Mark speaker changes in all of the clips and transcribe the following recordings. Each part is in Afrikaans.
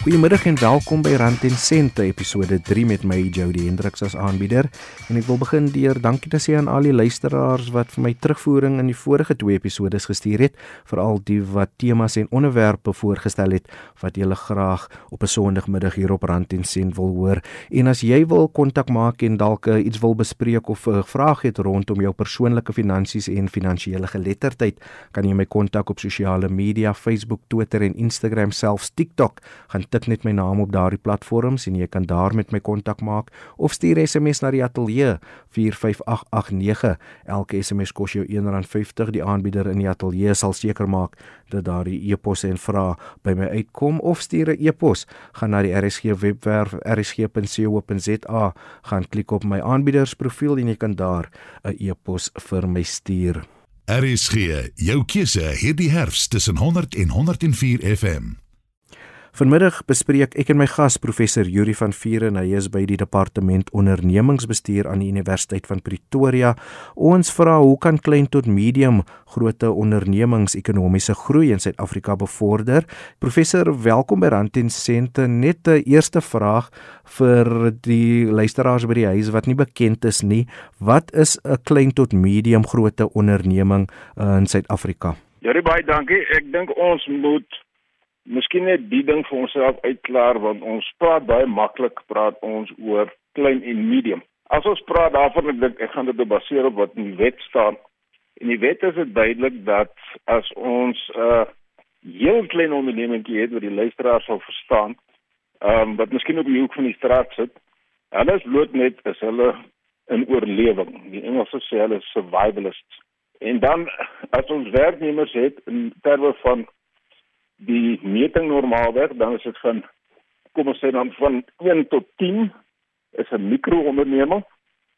Speaker 1: Goeiemiddag en welkom by Rand en Sente episode 3 met my Jody Hendriks as aanbieder. En ek wil begin deur dankie te sê aan al die luisteraars wat vir my terugvoering in die vorige twee episode gestuur het, veral die wat temas en onderwerpe voorgestel het wat julle graag op 'n Sondagmiddag hier op Rand en Sent wil hoor. En as jy wil kontak maak en dalk uh, iets wil bespreek of 'n uh, vraag het rondom jou persoonlike finansies en finansiële geletterdheid, kan jy my kontak op sosiale media, Facebook, Twitter en Instagram, selfs TikTok. Gaan tik net my naam op daardie platforms en jy kan daar met my kontak maak of stuur SMS na die ateljee 45889. Elke SMS kos jou R1.50. Die aanbieder in die ateljee sal seker maak dat daardie e-posse en vrae by my uitkom of stuur 'n e-pos. Gaan na die RSG webwerf rsg.co.za, gaan klik op my aanbiedersprofiel en jy kan daar 'n e-pos vir my stuur.
Speaker 2: RSG, jou keuse hierdie herfs tussen 100 en 104 FM.
Speaker 1: Vanmiddag bespreek ek en my gas professor Yuri van Vieren, hy is by die departement ondernemingsbestuur aan die Universiteit van Pretoria. Ons vra hoe kan klein tot medium grootte ondernemings ekonomiese groei in Suid-Afrika bevorder? Professor, welkom by Rand en Sente. Net 'n eerste vraag vir die luisteraars by die huis wat nie bekend is nie. Wat is 'n klein tot medium grootte onderneming uh, in Suid-Afrika?
Speaker 3: Ja, baie dankie. Ek dink ons moet Miskien net die ding vir onsself uitklaar want ons praat baie maklik praat ons oor klein en medium. As ons praat daarvan ek dink ek gaan dit baseer op wat in die wet staan. In die wet is dit duidelik dat as ons 'n uh, heel klein ondernemingkie het wat die luisteraar sal verstaan, ehm um, wat miskien op die hoek van die straat sit, hulle is bloot net as hulle in oorlewing. Die Engelse sê hulle survivalists. En dan as ons werknemers het in terme van die meting normaalweg dan is dit van kom ons sê dan van 1 tot 10 is 'n mikroonderneming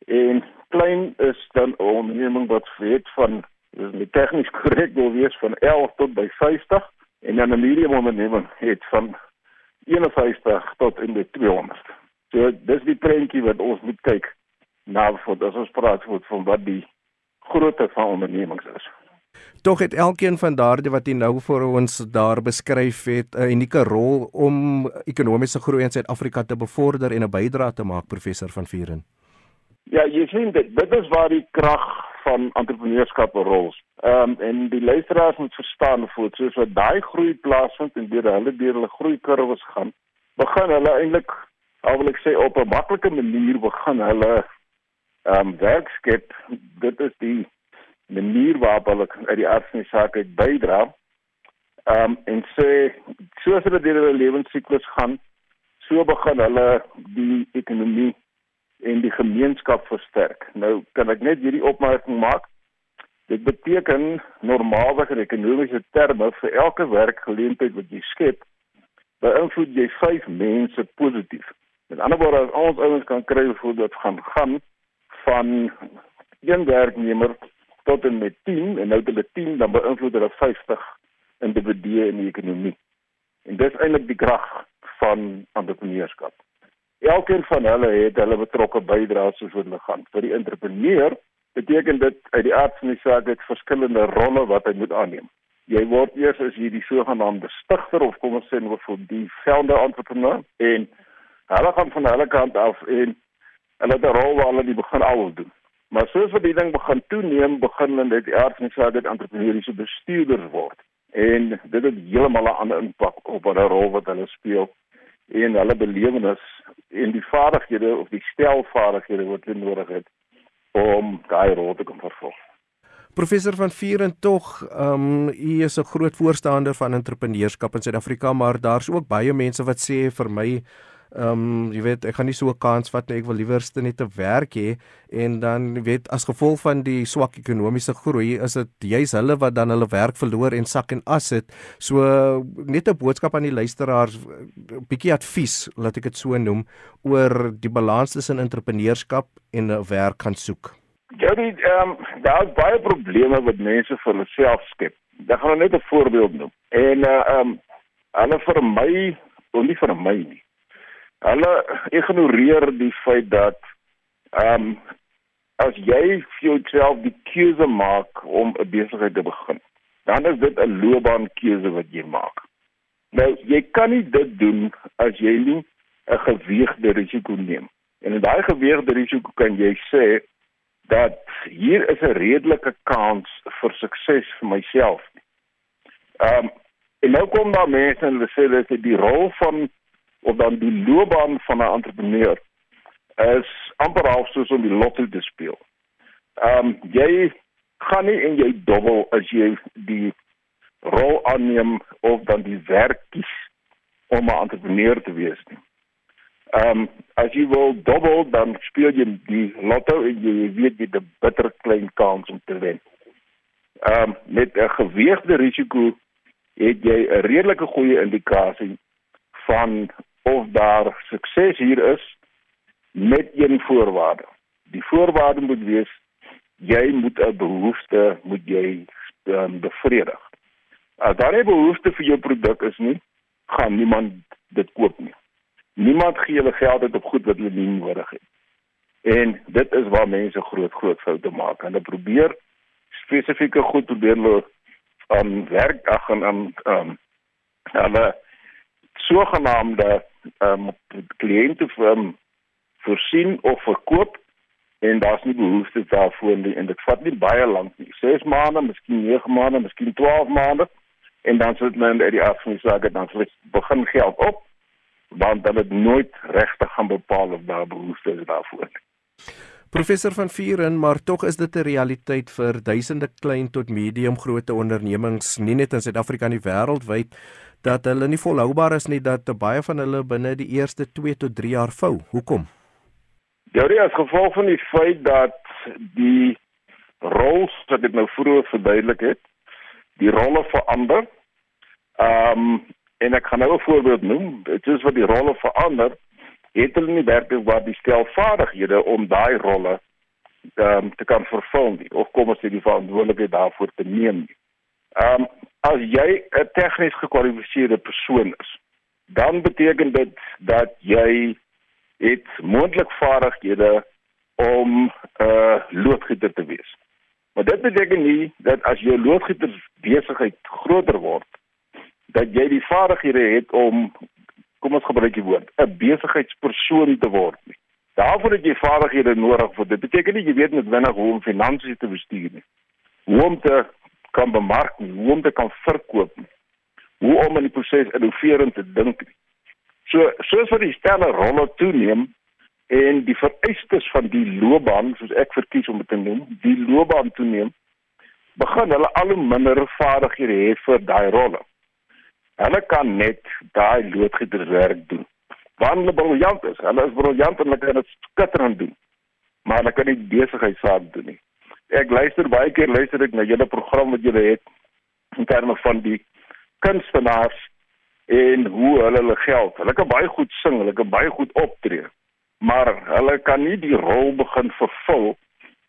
Speaker 3: en klein is dan 'n onderneming wat weet van dis nie tegnies korrek wil wees van 11 tot by 50 en dan 'n medium onderneming het van 51 tot in die 200. So dis die prentjie wat ons moet kyk na vir as ons praat van wat die grootte van ondernemings is.
Speaker 1: Tog het elkeen van daardie wat jy nou vir ons daar beskryf het 'n unieke rol om ekonomiese groei in Suid-Afrika te bevorder en 'n bydrae te maak, professor van Vieren.
Speaker 3: Ja, jy sien dit, dit is waar die krag van entrepreneurskap rol. Ehm um, en die luisteraars moet verstaan voet soos wat daai groei plaasvind en deur hulle deur hulle groei kurwes gaan, begin hulle eintlik, al wil ek sê op 'n maklike manier begin hulle ehm um, werk skep. Dit is die manier waarop hulle uit die aard van die saak uit bydra. Ehm um, en sê soos hulle deur hulle lewensiklus gaan, so begin hulle die ekonomie en die gemeenskap versterk. Nou kan ek net hierdie opmerking maak. Dit beteken normaalweg in ekonomiese terme vir elke werkgeleentheid wat jy skep, beïnvloed jy 5 mense positief. Met ander woorde, as ons ouens kan kry voordat gaan gaan van een werknemer tot en met 10 en nou hulle 10 dan beïnvloed hulle 50 individue in die ekonomie. En dis eintlik die krag van entrepreneurskap. Elkeen van hulle het hulle betrokke bydraes soos wat hulle gaan. Vir die entrepreneur beteken dit uit die aard van die saak het verskillende rolle wat hy moet aanneem. Jy word eers as jy die sogenaamde stigter of kom ons sê nou vir die founder entrepreneur en hulle gaan van hulle kant af en hulle het 'n rol waar hulle die begin al doen. Maar soos wat die ding begin toeneem, begin hulle net eers net sê dat entrepreneursiese bestuurders word. En dit het heeltemal 'n ander impak op hulle rol wat hulle speel en hulle belewenis en die vaardighede of die stel vaardighede wat hulle nodig het om daai rol te kan vervul.
Speaker 1: Professor van Vieren tog, ehm um, u is 'n groot voorstander van entrepreneurskap in Suid-Afrika, maar daar's ook baie mense wat sê vir my Ehm um, jy weet ek gaan nie so 'n kans vat nie. Ek wil liewerste net 'n werk hê en dan weet as gevolg van die swak ekonomiese groei is dit juis hulle wat dan hulle werk verloor en sak en as dit. So net 'n boodskap aan die luisteraars, bietjie advies, laat ek dit so noem, oor die balans tussen entrepreneurskap en 'n werk kan soek.
Speaker 3: Die ehm um, daar's baie probleme wat mense vir hulle self skep. Ek gaan net 'n voorbeeld noem. En uh, ehm um, hulle vermy, of nie vermy nie hulle ignoreer die feit dat ehm um, as jy vir jouself die keuse maak om 'n besigheid te begin, dan is dit 'n loopbaankeuse wat jy maak. Nou, jy kan nie dit doen as jy nie 'n geweegde risiko neem. En in daai geweegde risiko kan jy sê dat hier is 'n redelike kans vir sukses vir myself. Ehm um, en nou kom daar mense en hulle sê dat die rol van of dan die loopbaan van 'n entrepreneur is amper half soos om die lotto te speel. Ehm um, jy gaan nie en jy dobbel as jy die rol aanneem of dan die werk kies om 'n entrepreneur te wees nie. Ehm um, as jy wil dobbel dan speel jy die lotto en jy weet jy het 'n bitter klein kans om te wen. Ehm um, met 'n geweegde risiko het jy 'n redelike goeie indikasie van of daar sukses hier is met een voorwaarde. Die voorwaarde moet wees jy moet 'n behoefte moet jy um, bevredig. As daar 'n behoefte vir jou produk is nie, gaan niemand dit koop nie. Niemand gee hulle geld uit op goed wat hulle nie nodig het. En dit is waar mense groot groot foute maak. Hulle probeer spesifieke goed probeer hulle aan werk ag en aan ehm um, hulle sogenaamde ehm um, kliënte um, voorsien of verkoop en daar's nie behoefte daarvoor nie en dit vat nie baie lank nie. 6 maande, miskien 9 maande, miskien 12 maande en dan sit men uit die afspraak dan sal begin geld op want dan het nooit regtig gaan bepaal of daar behoefte is daarvoor.
Speaker 1: Professor van Vieren, maar tog is dit 'n realiteit vir duisende klein tot medium grootte ondernemings, nie net in Suid-Afrika nie, wêreldwyd, dat hulle nie volhoubaar is nie dat baie van hulle binne die eerste 2 tot 3 jaar vou. Hoekom?
Speaker 3: Ja, dit is gevolg van die feit dat die roles wat dit nou vroeër verduidelik het, die rolle verander. Ehm um, en ek gaan nou 'n voorbeeld noem. Dit is wat die rolle verander. Het hulle nie werklik waar die stelvaardighede om daai rolle ehm um, te kan vervul nie of kom ons sê die verantwoordelikheid daarvoor te neem. Ehm um, as jy 'n tegnies gekwalifiseerde persoon is, dan beteken dit dat jy het moontlik vaardighede om 'n uh, loodgieter te wees. Maar dit beteken nie dat as jou loodgieter besigheid groter word, dat jy die vaardighede het om kom ons gebruik die woord 'n besigheidspersoon te word nie. Daarvoor het jy vaardighede nodig vir dit. Beteken nie jy weet net wanneer hoe om finansies te bestuur nie. Hoe om te kan bemark, nie, hoe om te kan verkoop, nie, hoe om in die proses innoverend te dink. Nie. So soos vir die stelle rolle toeneem en die vereistes van die loopbaan, soos ek verkies om dit te noem, die loopbaan toeneem, begin hulle al hoe minder vaardighede hê vir daai rolle. Hulle kan net daai loodgieterswerk doen. Want hulle briljant is. Hulle is briljant en hulle kan dit skitterend doen. Maar hulle kan nie besigheidsaak doen nie. Ek luister baie keer luister ek na julle program wat julle het in terme van die kunstenaars en hoe hulle hulle geld. Hulle kan baie goed sing, hulle kan baie goed optree. Maar hulle kan nie die rol begin vervul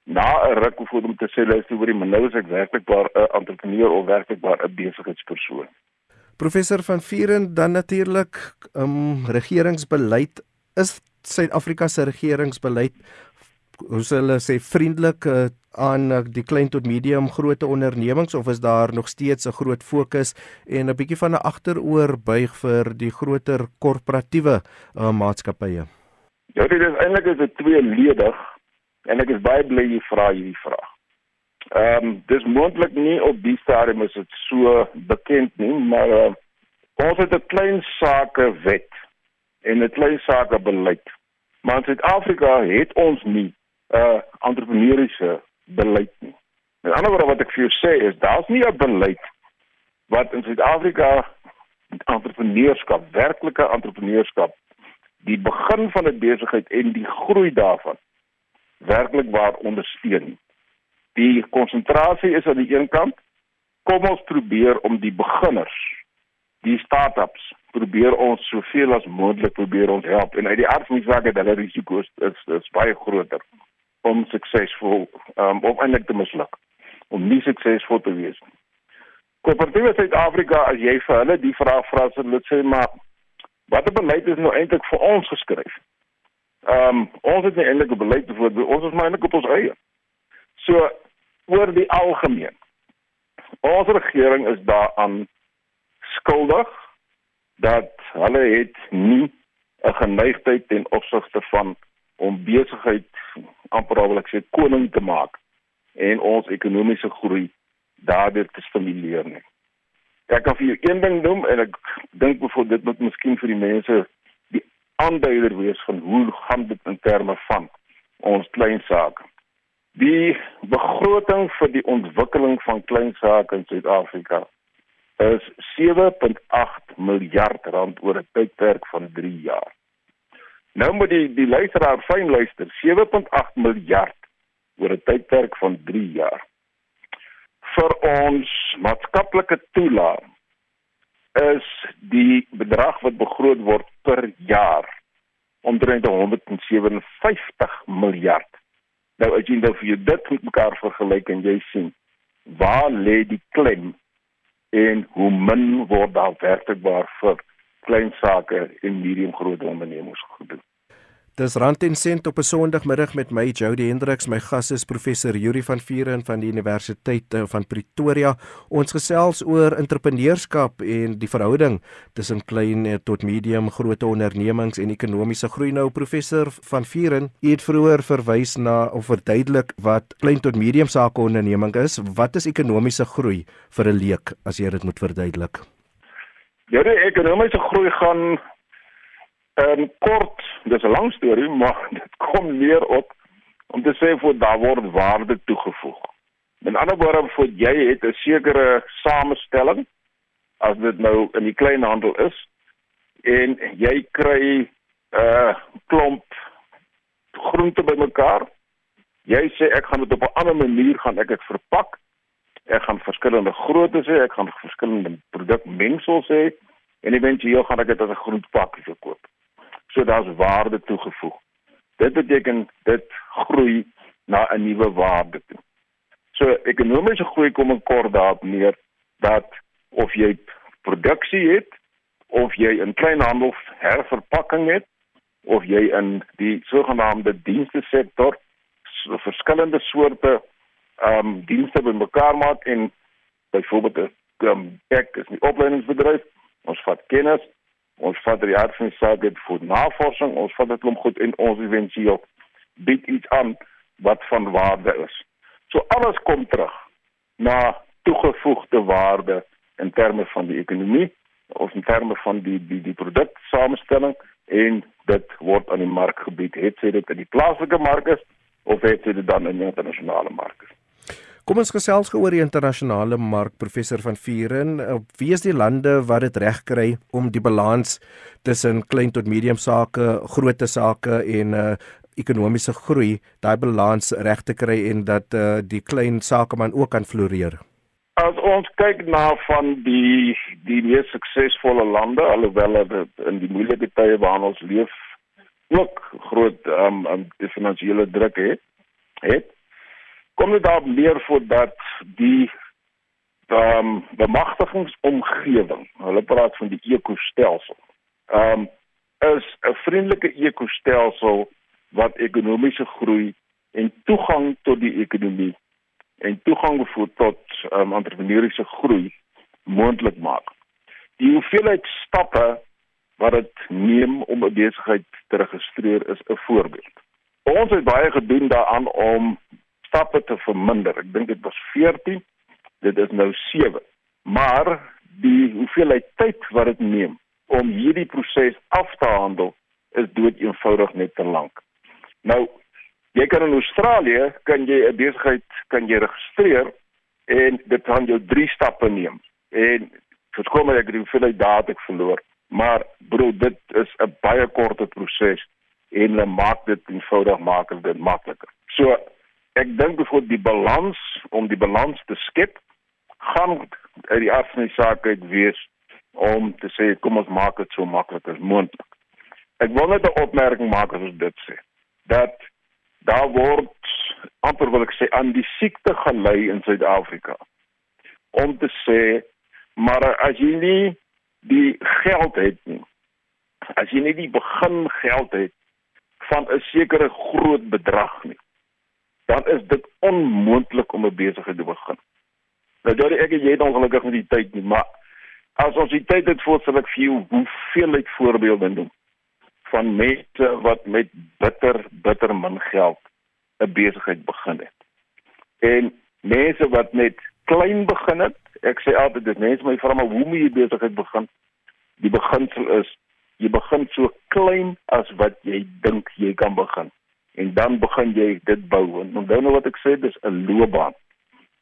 Speaker 3: na 'n ruk voor om te sê luister oor die nou is ek werklik 'n entrepreneur of werklik 'n besigheidspersoon.
Speaker 1: Professor van Vieren dan natuurlik um regeringsbeleid is Suid-Afrika se regeringsbeleid hoe hulle sê vriendelik uh, aan uh, die klein tot medium groot ondernemings of is daar nog steeds 'n groot fokus en 'n bietjie van 'n agteroor buig vir die groter korporatiewe uh, maatskappye?
Speaker 3: Ja, dit is eintlik is dit tweeledig en ek is baie bly jy vra hierdie vraag. Ehm um, dis moontlik nie op die stadium is dit so bekend nie, maar uh, ons het 'n klein sake wet en 'n klein sake beleid. Maar in Suid-Afrika het ons nie uh, entrepreneursiese beleid nie. En anderswoorde wat ek vir jou sê is daar's nie 'n beleid wat in Suid-Afrika entrepreneurskap, werklike entrepreneurskap, die begin van 'n besigheid en die groei daarvan werklik waar ondersteun. Die konsentrasie is aan die een kant kom ons probeer om die beginners, die start-ups, probeer ons soveel as moontlik probeer ons help en uit die aard van die saak dat hulle risiko's is, is baie groter om suksesvol um, of eintlik te misluk om nie suksesvol te wees nie. Koöperatiewe Suid-Afrika as jy vir hulle die vraag vra sal hulle sê maar watter beleid is nou eintlik vir ons geskryf? Ehm um, ons het nie eintlik 'n beleid voor ons is maar eintlik op ons eie. So oor die algemeen. Ons regering is daaraan skuldig dat hulle het nie 'n geneigtheid ten opsigte van om besigheid amper al wil ek sê koning te maak en ons ekonomiese groei daardeur te stimuleer nie. Ek kan vir jou een ding noem en ek dink bevoor dit moet miskien vir die mense die aanduider wees van hoe gaan dit in terme van ons klein sake. Die begroting vir die ontwikkeling van klein sake in Suid-Afrika is 7.8 miljard rand oor 'n tydperk van 3 jaar. Nou moet die die luisteraar fyn luister, 7.8 miljard oor 'n tydperk van 3 jaar. Vir ons maatskaplike toelaat is die bedrag wat begroot word per jaar omtrent 157 miljard. Nou as jy nou vir jou dit met mekaar vergelyk en jy sien waar lê die klem en hoe min word daar werklikbaar vir klein sake en medium groot ondernemings gedoen.
Speaker 1: Dis Rand en Sent op 'n Sondagmiddag met my Jody Hendriks. My gas is professor Yuri van Vuren van die Universiteit eh, van Pretoria. Ons gesels oor entrepreneurskap en die verhouding tussen klein eh, tot medium groot ondernemings en ekonomiese groei. Nou professor van Vuren, u het vroeër verwys na of verduidelik wat klein tot medium sake onderneming is. Wat is ekonomiese groei vir 'n leek as jy dit moet verduidelik?
Speaker 3: Ja, die ekonomiese groei gaan Ehm kort, dis 'n lang storie, maar dit kom neer op om te sê voor daar word waarde toegevoeg. In ander woorde, voor jy het 'n sekere samestelling as dit nou in die kleinhandel is en jy kry 'n uh, klomp groente bymekaar. Jy sê ek gaan dit op 'n ander manier gaan ek dit verpak. Ek gaan verskillende groottes hê, ek gaan verskillende produkmengsels hê en eventueel gaan ek dit as 'n groentpakkie verkoop so daar's waarde toegevoeg. Dit beteken dit groei na 'n nuwe waarde toe. So ekonomiese groei kom in kort daarop neer dat of jy produksie het of jy in kleinhandel herverpakking het of jy in die sogenaamde dienste sektor so verskillende soorte ehm um, dienste bymekaar maak en byvoorbeeld 'n um, ek is 'n opleidingsbedryf ons vat kennis ons vat die hart van die saak dit vir navorsing, ons vat dit om goed en ons eventueel bied iets aan wat van waarde is. So alles kom terug na toegevoegde waarde in terme van die ekonomie of in terme van die die die produksamestelling en dit word aan die mark gebied. Het sy dit in die plaaslike mark is of het sy dit dan in die internasionale mark is?
Speaker 1: Kom ons gesels gou oor die internasionale mark professor van Vuren. Wie is die lande wat dit reg kry om die balans tussen klein tot medium sake, groot sake en uh ekonomiese groei, daai balans reg te kry en dat uh die klein sakeman ook kan floreer?
Speaker 3: As ons kyk na van die die mees suksesvolle lande, alhoewel dit in die moeilike tye waarin ons leef ook groot um, um finansiële druk het, het kom dit daarop neer voor dat die ehm um, bemagtigingsomgewing, hulle praat van die ekostelsel. Ehm um, is 'n vriendelike ekostelsel wat ekonomiese groei en toegang tot die ekonomie en toegang bevoer tot ehm um, entrepreneursiese groei moontlik maak. Die hoeveelheid stappe wat dit neem om 'n besigheid te registreer is 'n voorbeeld. Ons het baie gedoen daaraan om stappe te verminder. Ek dink dit was 14. Dit is nou 7. Maar die hoeveelheid tyd wat dit neem om hierdie proses af te handel is dood eenvoudig net te lank. Nou, jy kan in Australië kan jy 'n besigheid kan jy registreer en dit gaan jou 3 stappe neem. En verskom my ek het hoeveelheid dae ek verloor, maar bro, dit is 'n baie korte proses en hulle maak dit eenvoudig maak dit makliker. So ek dink bevoor die balans om die balans te skep gaan uit die af van die saak uit wees om te sê kom ons maak dit so maklik as moontlik. Ek wil net 'n opmerking maak as ons dit sê dat daar word amper wil ek sê aan die siekte gelei in Suid-Afrika om te sê maar as jy nie die geld het nie as jy nie die begin geld het van 'n sekere groot bedrag nie dan is dit onmoontlik om 'n besigheid te begin. Nou jy ek jy het ongelukkig met die tyd nie, maar As ons die tyd het voorstel ek vir jou hoeveelheid voorbeelde noem van mense wat met bitter bitter min geld 'n besigheid begin het. En mense wat net klein begin het, ek sê altyd dit mense my vra maar hoe moet jy besigheid begin? Die beginsel is jy begin so klein as wat jy dink jy kan begin. En dan begin jy dit bou. En onthou nou wat ek sê, dis 'n loopbaan.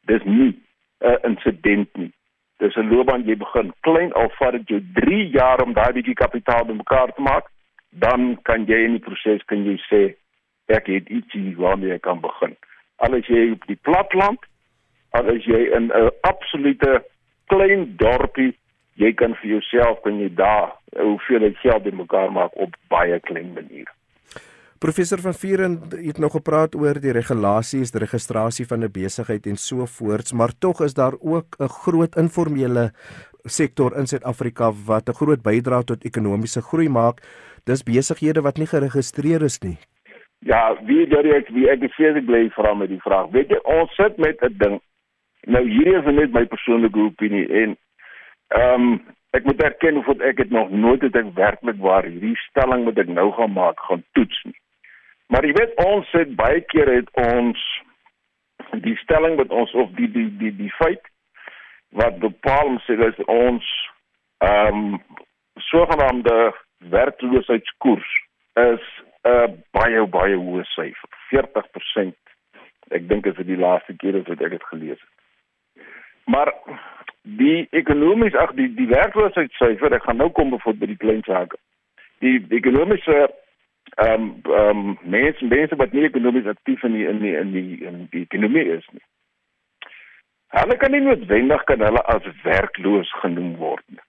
Speaker 3: Dis nie 'n insident nie. Dis 'n loopbaan jy begin klein al vat dit jou 3 jaar om daai bietjie kapitaal bymekaar te maak dan kan jy in die proses kan jy sê ek het ietsie waarmee ek kan begin. Al is jy op die platland, al is jy in 'n absolute klein dorpie, jy kan vir jouself kan jy daar hoeveel geld bymekaar maak op baie klein maniere.
Speaker 1: Professor van Vieren het nog gepraat oor die regulasies, die registrasie van 'n besigheid en so voorts, maar tog is daar ook 'n groot informele sektor in Suid-Afrika wat 'n groot bydrae tot ekonomiese groei maak dis besighede wat nie geregistreer is nie.
Speaker 3: Ja, wie direk wie ek gesê ek bly vra met die vraag. Weet jy, ons sit met 'n ding. Nou hierdie is net my persoonlike opinie en ehm um, ek moet erken of ek het nog nooit ek werklik waar hierdie stelling wat ek nou gaan maak gaan toets nie. Maar jy weet ons het baie keer het ons die stelling wat ons of die die die die feit wat bepaal ons sê dat ons ehm um, sogenaamde werkloosheidskoers is 'n uh, baie baie hoë syfer, 40%. Ek dink dit die laaste keer is wat ek dit gelees het. Maar die ekonomies ag die die werkloosheidssyfer, ek gaan nou kom voor by die klein sake. Die, die ekonomiese ehm um, ehm um, mense mense wat nie ekonomies aktief in die, in die, in die in die ekonomie is nie. Hulle kan nie noodwendig kan hulle as werkloos genoem word nie.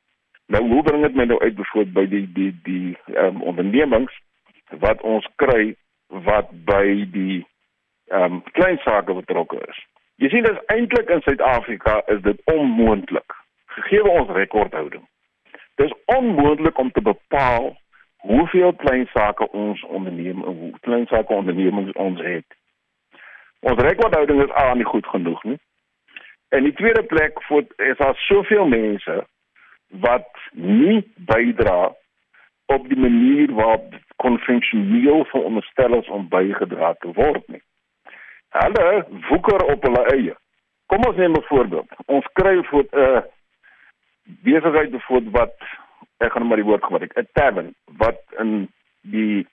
Speaker 3: Nou hoe bring dit my nou uit bijvoorbeeld by die die die ehm um, ondernemings wat ons kry wat by die ehm um, klein sake betrokke is. Jy sien dis eintlik in Suid-Afrika is dit onmoontlik gegee ons rekordhouding. Dis onmoontlik om te bepaal hoeveel klein sake ons onderneem en hoe klein sake ondernemings ons het. Ons rekordhouding is aan nie goed genoeg nie. En die tweede plek voor is daar soveel mense wat nie bydra op die manier waarop konvensioneel veronderstel is om bygedra te word nie. Hulle woeker op hulle eie. Kom ons neem 'n voorbeeld. Ons kry voor 'n uh, besigheid bijvoorbeeld wat ek gaan maar die woord gebruik, 'n tavern wat in die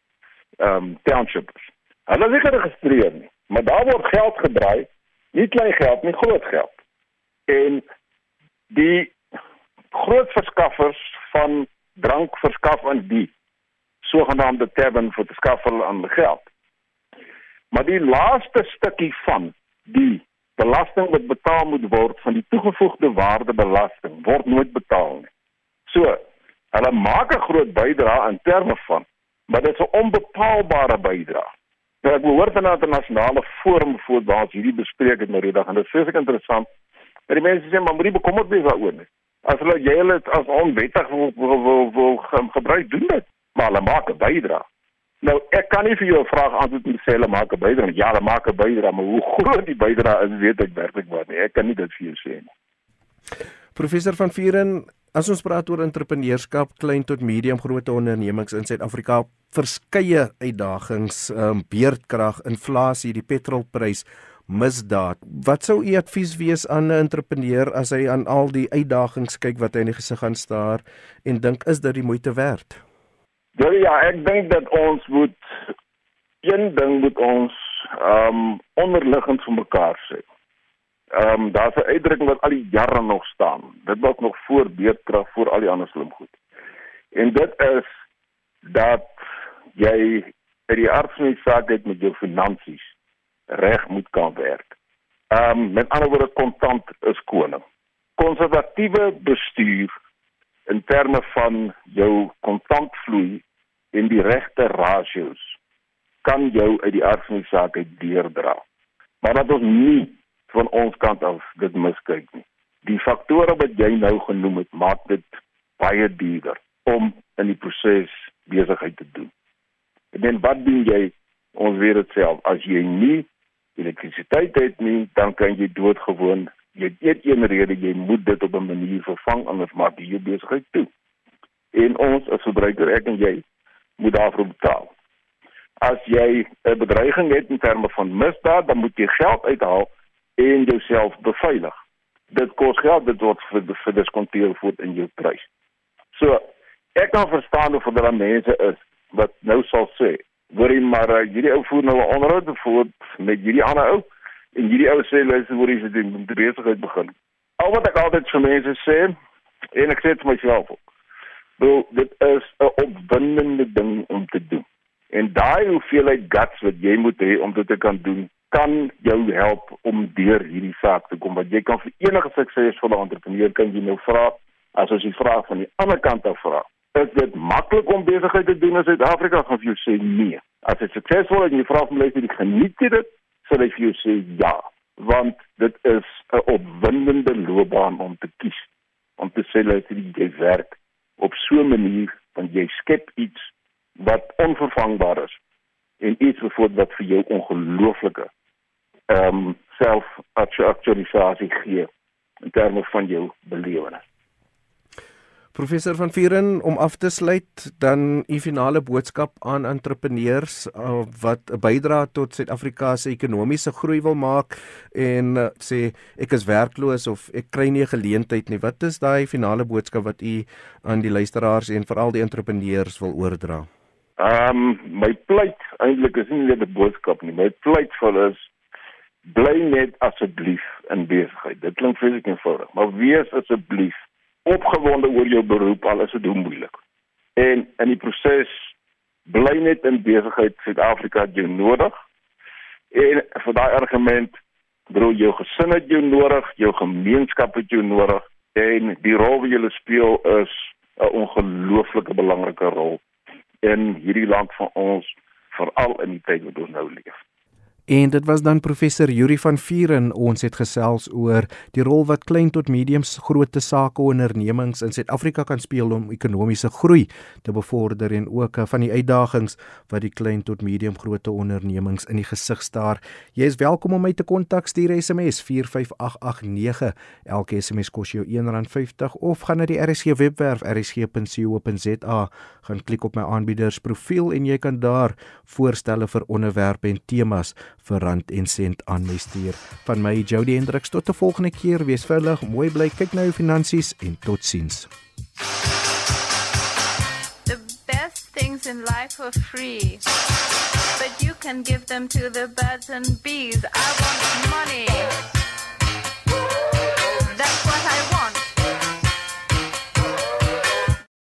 Speaker 3: ehm um, township is. Hulle is nie geregistreer nie, maar daar word geld gedraai, nie klein geld nie, groot geld. En die groot verskaffers van drank verskaf aan die sogenaamde tavern vir hulle aan geld. Maar die laaste stukkie van die belasting wat betaal moet word van die toegevoegde waarde belasting word nooit betaal nie. So, hulle maak 'n groot bydrae in terme van, maar dit is 'n onbepaalbare bydrae. Nou ek behoort aan 'n internasionale forum voor waar ons hierdie bespreek het nou die dag en dit is baie interessant. Maar die mense sê maar moenie bekommerd wees daaroor nie. As hulle jy hulle as onwettig wil wil wil, wil gebruik doen dit. Maar hulle maak 'n bydrae. Nou ek kan nie vir jou 'n vraag antwoord en sê hulle maak 'n bydrae ja hulle maak 'n bydrae maar hoe groot die bydrae is weet ek werklik maar nie. Ek kan nie dit vir jou sê nie.
Speaker 1: Professor van Vieren As ons praat oor entrepreneurskap, klein tot medium grootte ondernemings in Suid-Afrika, verskeie uitdagings, ehm um, beerdkrag, inflasie, die petrolprys, misdaad. Wat sou u advies wees aan 'n entrepreneur as hy aan al die uitdagings kyk wat hy in die gesig gaan staar en dink is dit die moeite werd?
Speaker 3: Ja, ek dink dat ons moet een ding moet ons ehm um, onderliggend vir mekaar sê. Ehm um, daar's 'n uitdrukking wat al die jare nog staan. Dit was nog voor beerdkrag, voor al die ander slim goed. En dit is dat jy uit die aard van die saak het met jou finansies reg moet kan werk. Ehm um, met ander woorde kontant is koning. Konservatiewe bestuur in terme van jou kontantvloei en die regte ratios kan jou uit die aard van die saak uit deurdra. Maar dat ons nie van ons kant af dit miskyk nie. Die faktore wat jy nou genoem het, maak dit baie duurder om in die proses besigheid te doen. En dan wat doen jy? Ons weet dit self, as jy nie elektrisiteit het nie, dan kan jy doodgewoon jy het een rede jy moet dit op 'n manier vervang anders maak jy jou besigheid toe. En ons as verbruiker ek en jy moet daarvoor betaal. As jy 'n bedreiging het in terme van misdaad, dan moet jy geld uithaal en jouself beveilig. Dit kos geld, dit word verdiskonteer voort in jou prys. So, ek kan verstaan hoe vir daai mense is wat nou sal sê, hoorie maar uh, hierdie ou voer nou 'n onderhoud voort met hierdie ander ou en hierdie ou sê luister hoorie se ding moet besigheid begin. Al wat ek altyd vir mense sê en ek sê dit myself ook. Wel dit is 'n opwindende ding om te doen. En daai hoeveelheid guts wat jy moet hê om dit te kan doen, kan jou help om deur hierdie saak te kom. Want jy kan vir enige suksesvolle entrepreneur kan jy nou vra as as jy vra van die ander kant af vra is dit maklik om besigheid te doen in Suid-Afrika of jy sê nee. As dit suksesvol is en jy vra van mense die geniet jy dit, sal ek vir jou sê ja, want dit is 'n opwindende loopbaan om te kies om te sê dat jy werk op so 'n manier dat jy skep iets wat onvervangbaar is en iets wat vir jou ongelooflike ehm um, self-actualisasie gee in terme van jou belewenis.
Speaker 1: Professor van Vieren om af te sluit dan u finale boodskap aan entrepreneurs uh, wat 'n bydrae tot Suid-Afrika se ekonomiese groei wil maak en uh, sê ek is werkloos of ek kry nie 'n geleentheid nie. Wat is daai finale boodskap wat u aan die luisteraars en veral die entrepreneurs wil oordra?
Speaker 3: Ehm um, my pleit eintlik is nie net 'n boodskap nie. My pleit vir hulle is bly net asseblief in besigheid. Dit klink vreeslik eenvoudig, maar wees asseblief opgewonde oor jou beroep al is dit moeilik. En in die proses bly net in besigheid Suid-Afrika jy nodig. En vir daai argument bro jou gesin het jou nodig, jou gemeenskap het jou nodig en die rol wat jy speel is 'n ongelooflike belangrike rol in hierdie land van ons veral in die tyd wat ons nou leef.
Speaker 1: En dit was dan professor Yuri van Vieren ons het gesels oor die rol wat klein tot mediums groot sake ondernemings in Suid-Afrika kan speel om ekonomiese groei te bevorder en ook eh, van die uitdagings wat die klein tot medium groot ondernemings in die gesig staar. Jy is welkom om my te kontak stuur SMS 45889. Elke SMS kos jou R1.50 of gaan na die RSG webwerf rsg.co.za gaan klik op my aanbieders profiel en jy kan daar voorstelle vir onderwerpe en temas vir rand en sent aan my stuur. Van my Jody Hendriks tot 'n volgende keer. Wees veilig, mooi bly, kyk na jou finansies en totsiens.
Speaker 4: The best things in life are free. But you can give them to the birds and bees. I want money.